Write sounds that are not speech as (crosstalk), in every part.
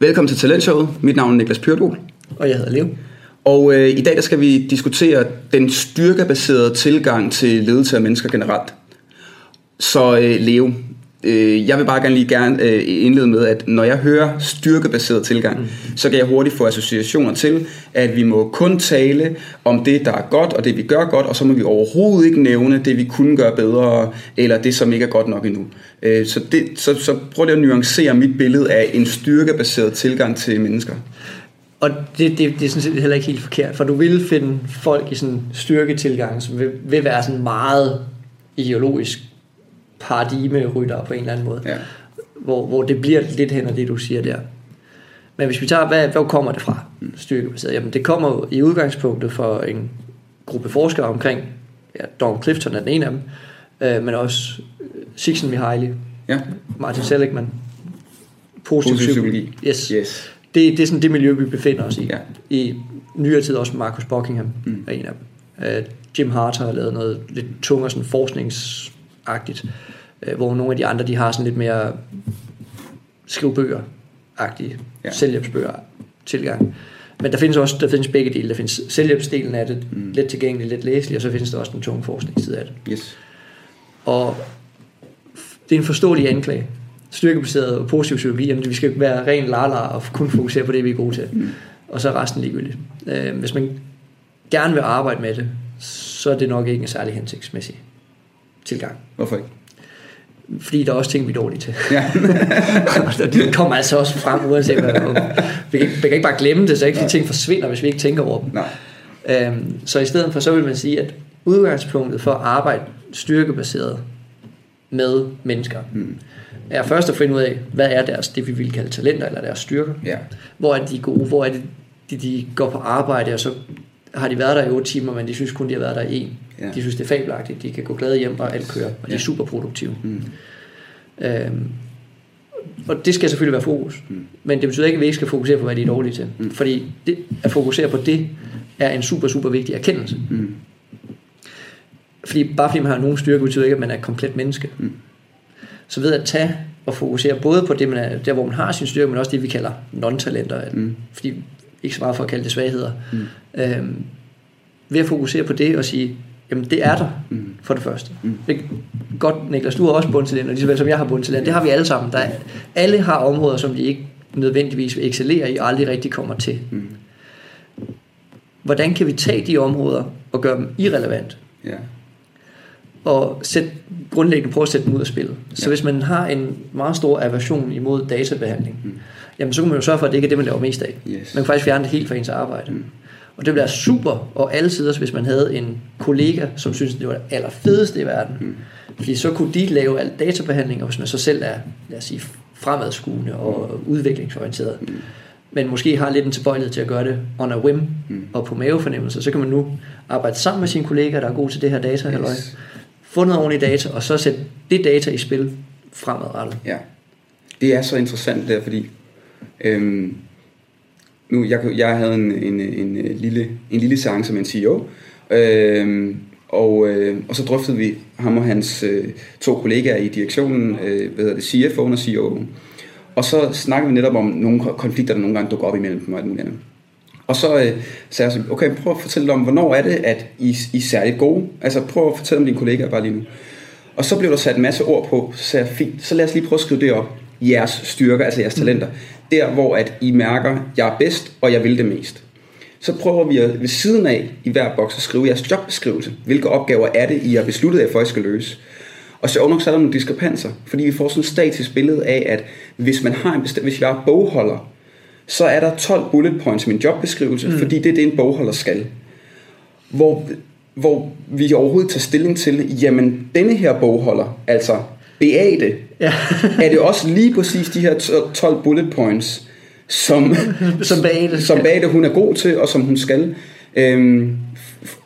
Velkommen til Talentshowet. Mit navn er Niklas Pyrdol. Og jeg hedder Leo. Og øh, i dag der skal vi diskutere den styrkebaserede tilgang til ledelse af mennesker generelt. Så øh, Leo, øh, jeg vil bare gerne lige gerne øh, indlede med, at når jeg hører styrkebaseret tilgang, mm. så kan jeg hurtigt få associationer til, at vi må kun tale om det, der er godt, og det vi gør godt, og så må vi overhovedet ikke nævne det, vi kunne gøre bedre, eller det, som ikke er godt nok endnu. Øh, så, det, så, så prøv lige at nuancere mit billede af en styrkebaseret tilgang til mennesker. Og det, det, det er sådan set heller ikke helt forkert, for du vil finde folk i sådan styrketilgang, som vil, vil være sådan meget ideologisk paradigmerytter på en eller anden måde. Ja. Hvor, hvor det bliver lidt hen af det, du siger der. Men hvis vi tager, hvad, hvor kommer det fra, styrkebaseret? Jamen det kommer jo i udgangspunktet for en gruppe forskere omkring, ja, Don Clifton er den ene af dem, øh, men også Csikszentmihalyi, Ja. Martin Seligman, positiv, Positiv psykologi. psykologi. Yes. Yes. Det, det er sådan det miljø, vi befinder os i. Ja. I nyere tid også Marcus Buckingham Mm. mm. er en af dem. Uh, Jim Hart har lavet noget lidt tungere sådan forskningsagtigt, uh, hvor nogle af de andre, de har sådan lidt mere skrive bøger-agtige, Ja. ja. selvhjælpsbøger tilgang. Men der findes også der findes begge dele. Der findes selvhjælpsdelen af det, Mm. mm. let tilgængelig, let læselig, og så findes der også den tunge forskningsside af det. Yes. Og det er en forståelig anklage. Styrkebaseret og positiv psykologi, jamen vi skal være ren lala og kun fokusere på det, vi er gode til. Mm. Og så er resten ligegyldigt. Øh, hvis man gerne vil arbejde med det, så er det nok ikke en særlig hensigtsmæssig tilgang. Hvorfor ikke? Fordi der er også ting, vi er dårlige til. Ja. (laughs) og de kommer altså også frem, uanset hvad. Vi kan, ikke, vi kan ikke bare glemme det, så ikke de ting forsvinder, hvis vi ikke tænker over dem. Nej. Øhm, så i stedet for, så vil man sige, at udgangspunktet for at arbejde styrkebaseret med mennesker, Mm. er først at finde ud af, hvad er deres, det vi vil kalde talenter, eller deres styrker. Ja. Hvor er de gode, hvor er det, de, de går på arbejde, og så har de været der i 8 timer, men de synes kun, de har været der i en. Ja. De synes, det er fabelagtigt, de kan gå glade hjem, og alt kører, og de Ja. er super produktive. Mm. Øhm, og det skal selvfølgelig være fokus. Mm. Men det betyder ikke, at vi ikke skal fokusere på, hvad de er dårlige til. Mm. Fordi det, at fokusere på det, er en super, super vigtig erkendelse. Mm. Fordi bare fordi man har nogen styrke, betyder ikke, at man er et komplet menneske. Mm. Så ved at tage og fokusere både på det, man er, der hvor man har sin styrke, men også det, vi kalder non-talenter. Mm. Fordi ikke så meget for at kalde det svagheder. Mm. Øhm, ved at fokusere på det og sige, jamen det er der Mm. for det første. Mm. Det, godt, Niklas, du har også bundtalent, og lige så vel som jeg har bundtalent. Det har vi alle sammen. Der er, alle har områder, som vi ikke nødvendigvis vil excellere i, og aldrig rigtig kommer til. Mm. Hvordan kan vi tage de områder og gøre dem irrelevant? Ja. Og sætte, grundlæggende prøve at sætte dem ud af spillet. Så Ja. hvis man har en meget stor aversion imod databehandling, Mm. jamen så kan man jo sørge for, at det ikke er det, man laver mest af. Yes. Man kan faktisk fjerne det helt fra ens arbejde. Mm. Og det ville være super, og alle sider, hvis man havde en kollega, som synes det var det allerfedeste i verden. Mm. Fordi så kunne de lave al databehandling, og hvis man så selv er, lad os sige, fremadskuende og udviklingsorienteret, Mm. men måske har lidt en tilbøjelighed til at gøre det on a whim Mm. og på mavefornemmelse, så kan man nu arbejde sammen med sine kollegaer, der er gode til det her data, yes. Få noget ordentligt data, og så sætte det data i spil fremadrettet. Ja. Det er så interessant der, fordi øhm, nu, jeg, jeg havde en, en, en, en, lille, en lille seance med en CEO, øhm, og, øh, og så drøftede vi ham og hans øh, to kollegaer i direktionen, øh, hvad hedder det, CFO'en og CEO'en. Og så snakkede vi netop om nogle konflikter, der nogle gange dukker op imellem dem og alt muligt andet. Og så øh, sagde jeg okay, prøv at fortælle om, hvornår er det, at I, I er særligt gode? Altså prøv at fortælle om dine kollegaer bare lige nu. Og så blev der sat en masse ord på, så sagde jeg, fint, så lad os lige prøve at skrive det op. Jeres styrker, altså jeres talenter. Der, hvor at I mærker, jeg er bedst, og jeg vil det mest. Så prøver vi at ved siden af i hver boks at skrive jeres jobbeskrivelse. Hvilke opgaver er det, I har besluttet jer for, at I skal løse? Og så nok så er der nogle diskrepanser, fordi vi får sådan et statisk billede af, at hvis man har en bestemt, hvis jeg er bogholder, så er der 12 bullet points i min jobbeskrivelse, mm. fordi det er det, en bogholder skal. Hvor, hvor vi overhovedet tager stilling til, jamen denne her bogholder, altså Beate, Ja. (laughs) er det også lige præcis de her 12 bullet points, som, (laughs) Som Beate som. Beate hun er god til, og som hun skal. Øhm,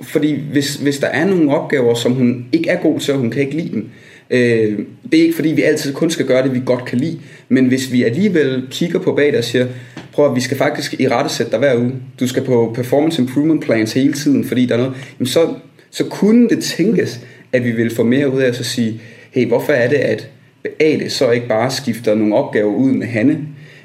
fordi hvis, hvis der er nogle opgaver, som hun ikke er god til, og hun kan ikke lide dem, øh, det er ikke fordi, vi altid kun skal gøre det, vi godt kan lide, men hvis vi alligevel kigger på Beate og siger, prøv at vi skal faktisk i rette sætte dig hver uge, du skal på performance improvement plans hele tiden, fordi der er noget, jamen så, så kunne det tænkes, at vi vil få mere ud af at sige, hey, hvorfor er det, at Beate så ikke bare skifter nogle opgaver ud med Hanne,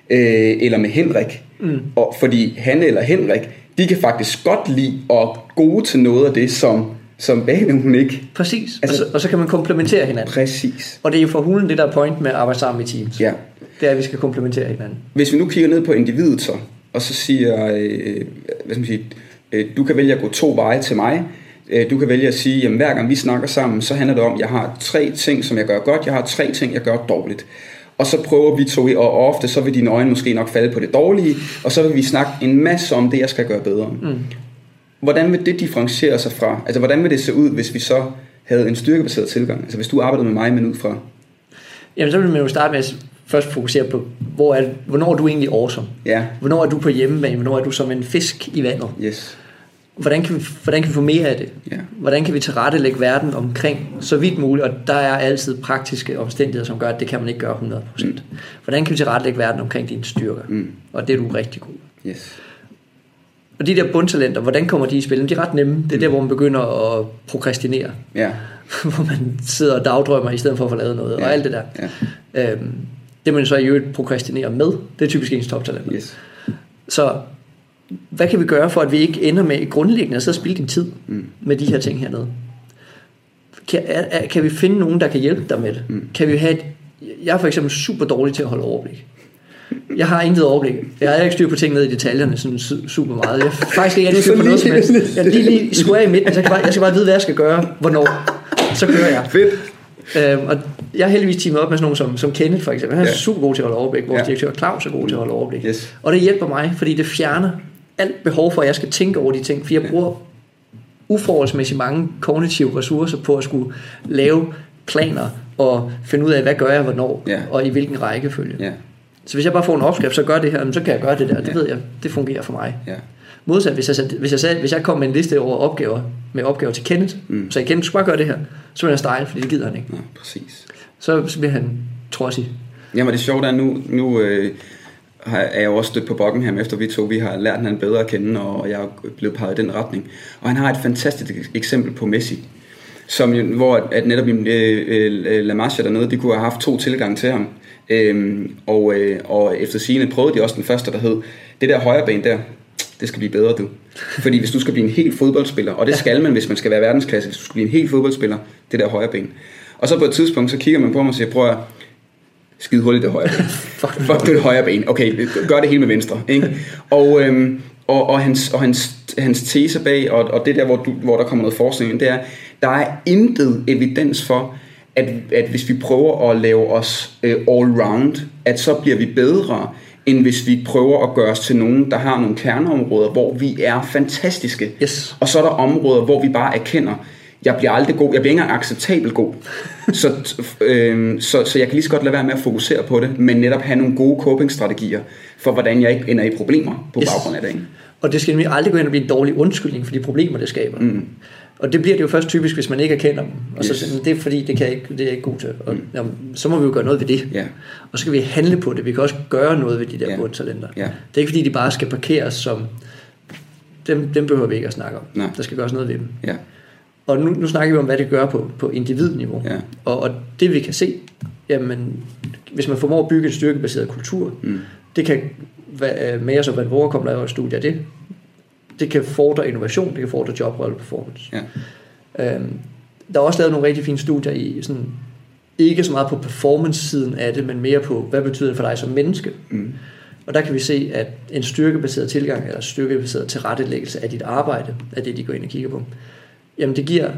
øh, eller med Henrik. Mm. Og fordi han eller Henrik, de kan faktisk godt lide og gode til noget af det, som, som Bane hun ikke. Præcis, altså, og, så, og så kan man komplementere hinanden. Præcis. Og det er jo for hulen det der er point med at arbejde sammen i teams. Ja. Det er, at vi skal komplementere hinanden. Hvis vi nu kigger ned på individet så, og så siger, øh, hvad skal man sige, øh, du kan vælge at gå to veje til mig, Øh, Du kan vælge at sige, at hver gang vi snakker sammen, så handler det om, at jeg har tre ting, som jeg gør godt, jeg har tre ting, jeg gør dårligt. Og så prøver vi to, og ofte så vil dine øjne måske nok falde på det dårlige, og så vil vi snakke en masse om det, jeg skal gøre bedre. Mm. Hvordan vil det differentiere sig fra, altså hvordan vil det se ud, hvis vi så havde en styrkebaseret tilgang? Altså hvis du arbejdede med mig, men ud fra... Jamen, så vil man jo starte med at først fokusere på, hvor er, hvornår er du egentlig awesome? Ja, Hvornår er du på hjemmebane? Hvornår er du som en fisk i vandet? yes. Hvordan kan vi, hvordan kan vi få mere af det? Ja. Hvordan kan vi tilrettelægge verden omkring så vidt muligt? Og der er altid praktiske omstændigheder, som gør, at det kan man ikke gøre 100%. Mm. Hvordan kan vi tilrettelægge verden omkring dine styrker? Mm. Og det er du rigtig god. Yes. Og de der bundtalenter, hvordan kommer de i spil? De er ret nemme. Det er der, hvor man begynder at prokrastinere. Ja, (laughs) hvor man sidder og dagdrømmer i stedet for at få lavet noget, Ja. og alt det der. ja, Øhm, det man så i øvrigt prokrastinerer med, det er typisk ens toptalenter. yes. Så hvad kan vi gøre for, at vi ikke ender med grundlæggende at sidde og spille din tid Mm. med de her ting hernede? Kan, er, er, kan vi finde nogen, der kan hjælpe dig med det? Mm. Kan vi have et, jeg er for eksempel super dårlig til at holde overblik. Jeg har intet overblik. Jeg har ikke styr på ting ned i detaljerne sådan su- super meget. Jeg har faktisk ikke styr på noget som helst. Jeg er lige, lige square i midten, så jeg skal, bare, jeg skal bare vide, hvad jeg skal gøre, hvornår. Så kører jeg. Fedt. Øhm, og jeg har heldigvis teamet op med sådan nogen som, som Kenneth for eksempel. Han er Ja. super god til at holde overblik. Vores Ja. direktør Claus er god til at holde overblik. Yes. Og det hjælper mig, fordi det fjerner alt behov for, at jeg skal tænke over de ting. For jeg Ja. bruger uforholdsmæssigt mange kognitive ressourcer på at skulle lave planer og finde ud af, hvad gør jeg hvornår, Ja. og i hvilken rækkefølge. Ja, Så hvis jeg bare får en opskrift, så gør det her, så kan jeg gøre det der. Det Ja. ved jeg, det fungerer for mig. ja, Modsat, hvis jeg, hvis jeg, sagde, hvis jeg kom med en liste over opgaver, med opgaver til Kenneth, Mm. så jeg Kenneth, du skal bare gøre det her, så vil jeg style, fordi det gider han ikke. Nå, præcis. Så, så bliver han trodsig. Jamen det sjove er, nu, nu øh, er jeg også stødt på Buckingham, efter vi to vi har lært hinanden bedre at kende, og jeg er blevet peget i den retning. Og han har et fantastisk eksempel på Messi, som, hvor at, at netop øh, øh, La Masia dernede, de kunne have haft to tilgange til ham. Øhm, og, øh, og efter sigende prøvede de også den første, der hed, det der højre ben der, det skal blive bedre du. Fordi hvis du skal blive en helt fodboldspiller, og det skal man, hvis man skal være verdensklasse, hvis du skal blive en helt fodboldspiller, det der højre ben. Og så på et tidspunkt, så kigger man på mig og siger, prøv at skide hul i det højre ben. (laughs) Fuck. Fuck det højre ben. Okay, gør det hele med venstre. Ikke? Og, øhm, og, og, hans, og hans, hans tese bag, og, og det der, hvor, du, hvor der kommer noget forskning ind, det er, der er intet evidens for, at, at hvis vi prøver at lave os øh, all-round, at så bliver vi bedre, end hvis vi prøver at gøre os til nogen, der har nogle kerneområder, hvor vi er fantastiske. Yes. Og så er der områder, hvor vi bare erkender, jeg bliver aldrig god, jeg bliver ikke engang acceptabel god. (laughs) Så, øh, så, så jeg kan lige så godt lade være med at fokusere på det, men netop have nogle gode coping-strategier for, hvordan jeg ikke ender i problemer på Yes. baggrund af det. Ikke? Og det skal nemlig aldrig gå hen og blive en dårlig undskyldning for de problemer, det skaber. Mm. Og det bliver det jo først typisk, hvis man ikke erkender dem. Og så Yes. siger man, det er fordi, det, kan jeg ikke, det er jeg ikke god til. Og, jamen, så må vi jo gøre noget ved det. Ja, Og så skal vi handle på det. Vi kan også gøre noget ved de der Ja. bundtalenter. ja, Det er ikke fordi, de bare skal parkeres som... Dem, dem behøver vi ikke at snakke om. Nej. Der skal gøres noget ved dem. ja, Og nu, nu snakker vi om, hvad det gør på, på individniveau. ja, Og, og det vi kan se, jamen, hvis man formår at bygge en styrkebaseret kultur, mm, det kan med os og hvad Vore kommer laver et studie af det. Det kan fordre innovation, det kan fordre jobrolle performance. ja, Øhm, der er også lavet nogle rigtig fine studier i sådan, ikke så meget på performance-siden af det, men mere på, hvad betyder det for dig som menneske? mm, Og der kan vi se, at en styrkebaseret tilgang, eller styrkebaseret tilrettelæggelse af dit arbejde, er det, de går ind og kigger på, jamen det giver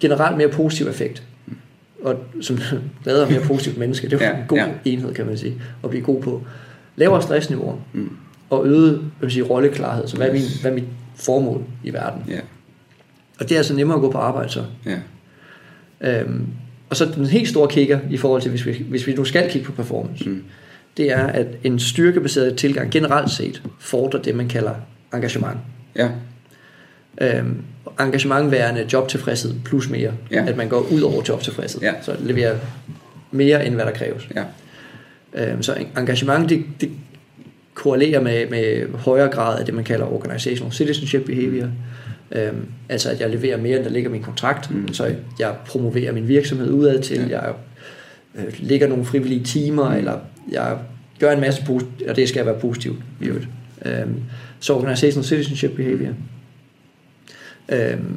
generelt mere positiv effekt. Og som (laughs) lader mere positivt menneske, det er jo Ja, en god ja. enhed, kan man sige, at blive god på. Lavere stressniveau mm, og øget hvad vil sige, rolleklarhed, så hvad er, min, hvad er mit formål i verden? ja, Og det er altså nemmere at gå på arbejde så. ja, Øhm, og så den helt store kigger i forhold til, hvis vi, hvis vi nu skal kigge på performance, mm, det er, at en styrkebaseret tilgang generelt set fordrer det, man kalder engagement. ja, Øhm, engagement værende jobtilfredshed plus mere. Ja. At man går ud over jobtilfredshed. Ja. Så leverer mere, end hvad der kræves. ja, Øhm, så engagement, det, det korrelerer med, med højere grad af det, man kalder organizational citizenship behavior. Øhm, altså at jeg leverer mere, end der ligger i min kontrakt. Mm. Så jeg promoverer min virksomhed udad til. Ja. Jeg øh, lægger nogle frivillige timer, Mm. eller jeg gør en masse positivt, og det skal være positivt i øvrigt. Øhm, så organizational citizenship behavior. Øhm,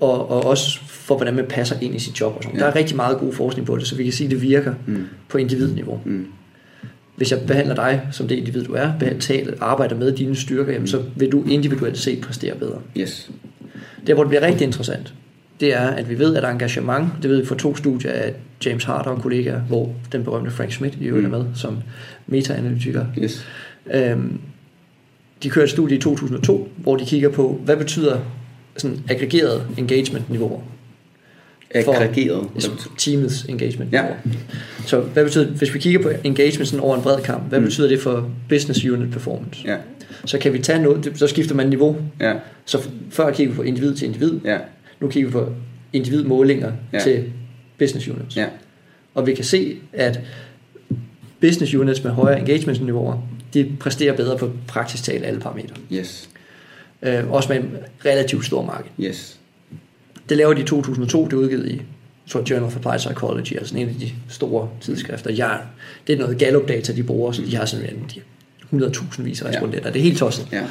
og, og også for, hvordan man passer ind i sit job. Og sådan. Ja. Der er rigtig meget god forskning på det, så vi kan sige, at det virker Mm. på individniveau. Mm. Hvis jeg behandler dig som det individ, du er, behandler, arbejder med dine styrker, jamen, så vil du individuelt set præstere bedre. Yes. Der, hvor det bliver rigtig interessant, det er, at vi ved, at engagement, det ved vi fra to studier af James Harder og kollegaer, hvor den berømte Frank Schmidt i øvrigt er med som meta-analytiker. Yes. Øhm, de kører et studie i 2002, hvor de kigger på, hvad betyder sådan aggregeret engagement-niveauer. Aggregeret. Teamets engagement Ja. Så hvad betyder, hvis vi kigger på engagement sådan over en bred kamp, hvad Mm. betyder det for business unit performance? Ja. Så kan vi tage noget, så skifter man niveau. Ja. Så før kiggede vi på individ til individ, Ja. nu kigger vi på individmålinger Ja. til business units. Ja. Og vi kan se, at business units med højere engagement-niveauer, de præsterer bedre på praktisk talt alle parametre. Yes. Øh, også med en relativt stor marked. Yes. Det laver de i 2002, det er udgivet i tror, Journal of Applied Psychology, altså en af de store tidsskrifter. Ja, det er noget Gallup-data, de bruger, så de har sådan en, de 100.000 vis af respondenter. Det er helt tosset. Ja.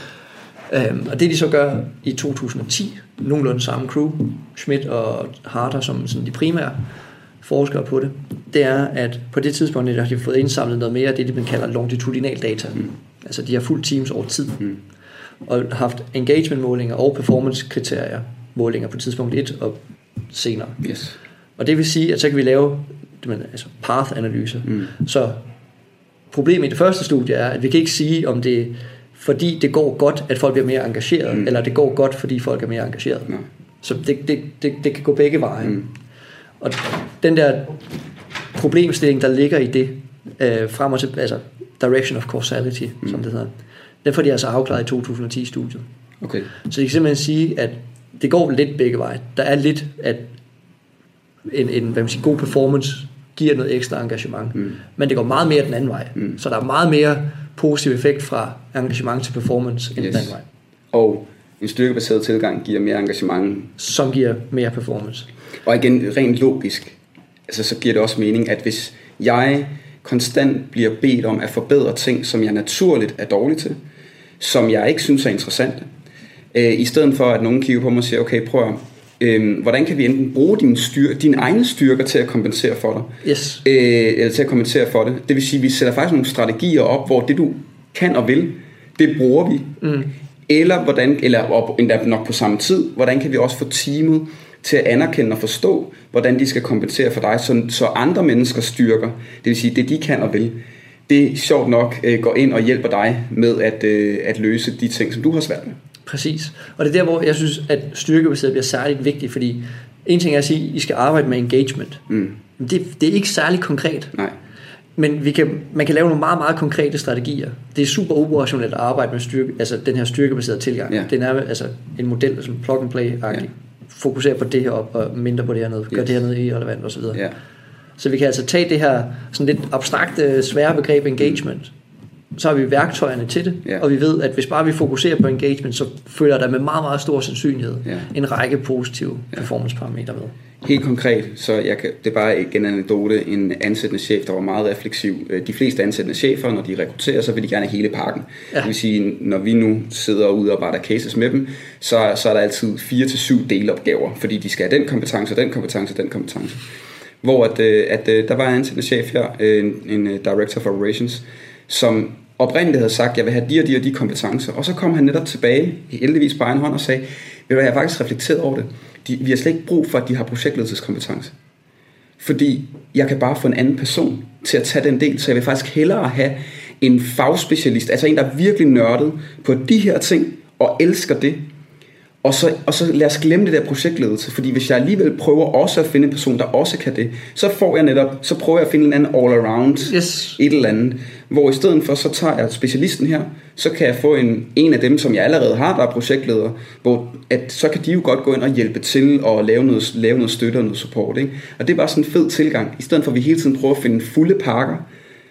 Øhm, og det de så gør i 2010, nogenlunde samme crew, Schmidt og Harder som sådan de primære forskere på det, det er, at på det tidspunkt har de fået indsamlet noget mere af det, man kalder longitudinal data. Mm. Altså de har fulgt teams over tid, Mm. og haft engagement-målinger og performance-kriterier, målinger på tidspunkt 1 og senere. Yes. Og det vil sige, at så kan vi lave altså path-analyse. Mm. Så problemet i det første studie er, at vi kan ikke sige, om det er fordi det går godt, at folk bliver mere engageret, Mm. eller det går godt, fordi folk er mere engageret. Nej. Så det, det, det, det kan gå begge veje. Mm. Og den der problemstilling, der ligger i det, øh, frem og til, altså direction of causality, mm. som det hedder, den får de altså afklaret i 2010-studiet. Okay. Så de kan simpelthen sige, at det går lidt begge veje. Der er lidt, at en, en hvad man siger, god performance giver noget ekstra engagement. Mm. Men det går meget mere den anden vej. Mm. Så der er meget mere positiv effekt fra engagement til performance end Yes. den anden vej. Og en styrkebaseret tilgang giver mere engagement. Som giver mere performance. Og igen, rent logisk, altså, så giver det også mening, at hvis jeg konstant bliver bedt om at forbedre ting, som jeg naturligt er dårlig til, som jeg ikke synes er interessante, øh, i stedet for at nogen kigger på mig og siger, okay, prøv at, øh, hvordan kan vi enten bruge dine, styr, dine egne styrker til at kompensere for dig, Yes. øh, eller til at kompensere for det. Det vil sige, at vi sætter faktisk nogle strategier op, hvor det du kan og vil, det bruger vi. Mm. Eller, hvordan, eller op, endda nok på samme tid, hvordan kan vi også få teamet til at anerkende og forstå, hvordan de skal kompensere for dig, så, så andre menneskers styrker, det vil sige det de kan og vil, det sjovt nok øh, går ind og hjælper dig med at, øh, at løse de ting, som du har svært med. Præcis. Og det er der, hvor jeg synes, at styrkebaseret bliver særligt vigtigt, fordi en ting er at sige, at I skal arbejde med engagement. Mm. Det, det er ikke særlig konkret. Nej. Men vi kan, man kan lave nogle meget, meget konkrete strategier. Det er super operationelt at arbejde med styrke, altså den her styrkebaserede tilgang. Ja. Den er altså en model, som plug and play agtig Ja. Fokuserer på det her op og mindre på det her ned. Gør Yes. det her ned irrelevant osv. Ja. Så vi kan altså tage det her sådan lidt abstrakte, svære begreb engagement. Så har vi værktøjerne til det, Ja. og vi ved, at hvis bare vi fokuserer på engagement, så følger der med meget, meget stor sandsynlighed Ja. en række positive performance-parametre med. Helt konkret, så jeg kan, det er bare igen en anekdote, en ansættende chef, der var meget refleksiv. Øh, De fleste ansættende chefer, når de rekrutterer, så vil de gerne have hele pakken. Ja. Det vil sige, når vi nu sidder og udarbejder cases med dem, så, så er der altid fire til syv delopgaver, fordi de skal have den kompetence, den kompetence, den kompetence. Hvor at, øh, at, øh, der var en ansættende chef her, en, en director for operations, som oprindeligt havde sagt, jeg vil have de og de og de kompetencer. Og så kom han netop tilbage, heldigvis på egen hånd, og sagde, ved du hvad, jeg har faktisk reflekteret over det. De, vi har slet ikke brug for, at de har projektledelseskompetence. Fordi jeg kan bare få en anden person til at tage den del, så jeg vil faktisk hellere have en fagspecialist, altså en, der er virkelig nørdet på de her ting, og elsker det, og så, og så lad os glemme det der projektledelse, fordi hvis jeg alligevel prøver også at finde en person, der også kan det, så får jeg netop, så prøver jeg at finde en anden all-around, Yes. et eller andet, hvor i stedet for, så tager jeg specialisten her, så kan jeg få en, en af dem, som jeg allerede har, der er projektleder, hvor at, så kan de jo godt gå ind og hjælpe til og lave noget, lave noget støtte og noget support. Ikke? Og det er bare sådan en fed tilgang. I stedet for, at vi hele tiden prøver at finde fulde pakker,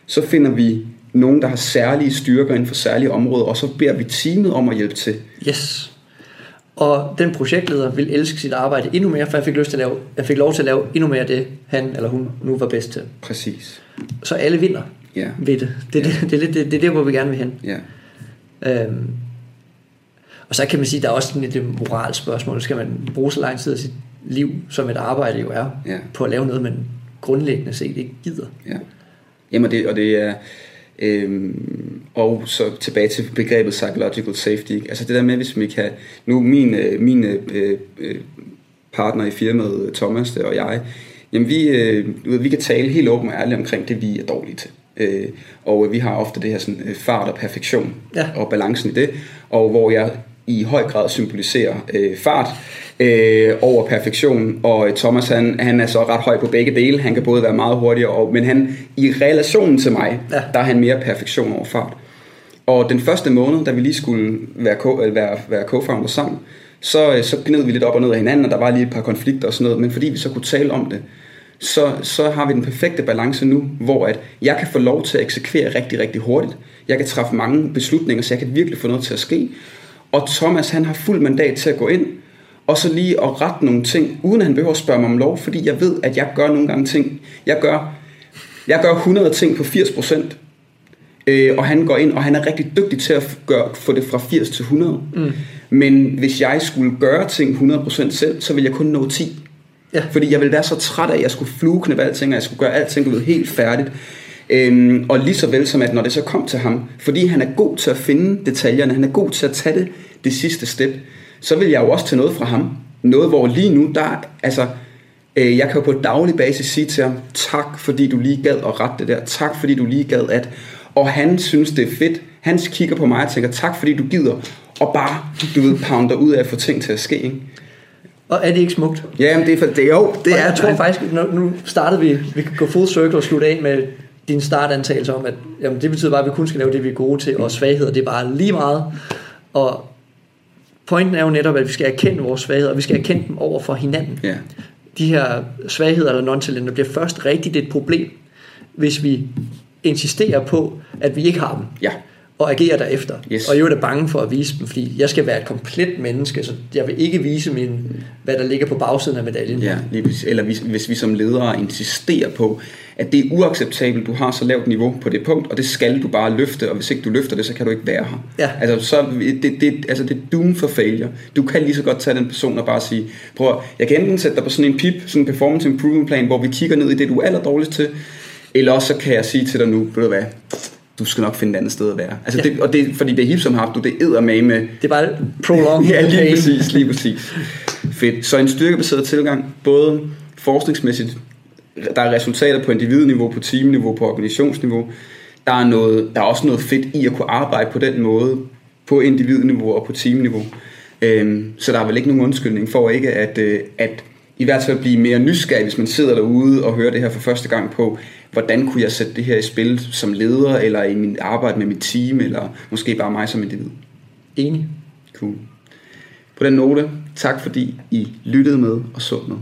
så finder vi nogen, der har særlige styrker inden for særlige områder, og så beder vi teamet om at hjælpe til. Yes. Og den projektleder vil elske sit arbejde endnu mere, for jeg fik, lyst til at lave, jeg fik lov til at lave endnu mere af det, han eller hun nu var bedst til. Præcis. Så alle vinder. Ja. ved det. Det, det, det, det, det, det er der, hvor vi gerne vil hen. Ja. Øhm, og så kan man sige, der er også sådan et moralsk spørgsmål. Skal man bruge så lang tid af sit liv, som et arbejde jo er, Ja. på at lave noget, man grundlæggende set ikke gider? Ja. Jamen, det, og det er... Øhm, og så tilbage til begrebet psychological safety. Altså det der med, hvis vi kan... Nu min, øh, min øh, øh, partner i firmaet, Thomas og jeg, jamen vi, øh, vi kan tale helt åbent og ærligt omkring det, vi er dårlige til. Øh, og vi har ofte det her sådan, fart og perfektion Ja. og balancen i det, og hvor jeg i høj grad symboliserer øh, fart øh, over perfektion, og Thomas han, han er så ret høj på begge dele, han kan både være meget hurtigere, og, men han i relationen til mig, ja. der er han mere perfektion over fart. Og den første måned, da vi lige skulle være, co- være, være co-founder sammen, så, øh, så gned vi lidt op og ned af hinanden, og der var lige et par konflikter og sådan noget, men fordi vi så kunne tale om det, så, så har vi den perfekte balance nu, hvor at jeg kan få lov til at eksekvere rigtig, rigtig hurtigt. Jeg kan træffe mange beslutninger, så jeg kan virkelig få noget til at ske. Og Thomas, han har fuld mandat til at gå ind, og så lige at rette nogle ting, uden at han behøver at spørge mig om lov, fordi jeg ved, at jeg gør nogle gange ting. Jeg gør, jeg gør 100 ting på 80 procent, Øh, og han går ind, og han er rigtig dygtig til at gøre, få det fra 80 til 100. Mm. Men hvis jeg skulle gøre ting 100% selv, så ville jeg kun nå 10. Ja. Fordi jeg ville være så træt af, at jeg skulle flueknæppe alting, og jeg skulle gøre alting ud helt færdigt. Øhm, og lige så vel som at når det så kom til ham, fordi han er god til at finde detaljerne, han er god til at tage det, det sidste step, så vil jeg jo også tage noget fra ham. Noget, hvor lige nu, der, altså, øh, jeg kan jo på daglig basis sige til ham, tak fordi du lige gad at rette det der, tak fordi du lige gad at, og han synes det er fedt, han kigger på mig og tænker, tak fordi du gider, og bare, du ved, pounder ud af at få ting til at ske, ikke? Og er det ikke smukt? Ja, men det er for, det jo, det og er jeg tror faktisk, nu, nu startede vi, vi kan gå full circle og slutte af med din startantagelse om, at jamen, det betyder bare, at vi kun skal lave det, vi er gode til, og svagheder, det er bare lige meget. Og pointen er jo netop, at vi skal erkende vores svagheder, og vi skal erkende dem over for hinanden. Ja, De her svagheder eller non-talenter bliver først rigtigt et problem, hvis vi insisterer på, at vi ikke har dem. ja, og agerer derefter. Yes. Og jeg er bange for at vise dem, fordi jeg skal være et komplet menneske, så jeg vil ikke vise min, hvad der ligger på bagsiden af medaljen. ja lige. Eller hvis, hvis vi som ledere insisterer på, at det er uacceptabelt, du har så lavt niveau på det punkt, og det skal du bare løfte, og hvis ikke du løfter det, så kan du ikke være her. Ja. Altså, så, det, det, altså, det er doom for failure. Du kan lige så godt tage den person og bare sige, prøv jeg kan enten sætte dig på sådan en PIP, sådan en performance improvement plan, hvor vi kigger ned i det, du er allerdårligst til, eller også så kan jeg sige til dig nu, ved du hvad, du skal nok finde et andet sted at være. Altså Ja. det, og det, fordi det er hip som har du, det æder med med Det er bare prolong (laughs) Ja, lige pain. præcis, lige præcis. Fedt. Så en styrkebaseret tilgang, både forskningsmæssigt, der er resultater på individniveau, på teamniveau, på organisationsniveau. Der er, noget, der er også noget fedt i at kunne arbejde på den måde, på individniveau og på teamniveau. Øhm, så der er vel ikke nogen undskyldning for ikke at, øh, at i hvert fald blive mere nysgerrig, hvis man sidder derude og hører det her for første gang på, hvordan kunne jeg sætte det her i spil som leder, eller i min arbejde med mit team, eller måske bare mig som individ. Enig. Cool. På den note, tak fordi I lyttede med og så med.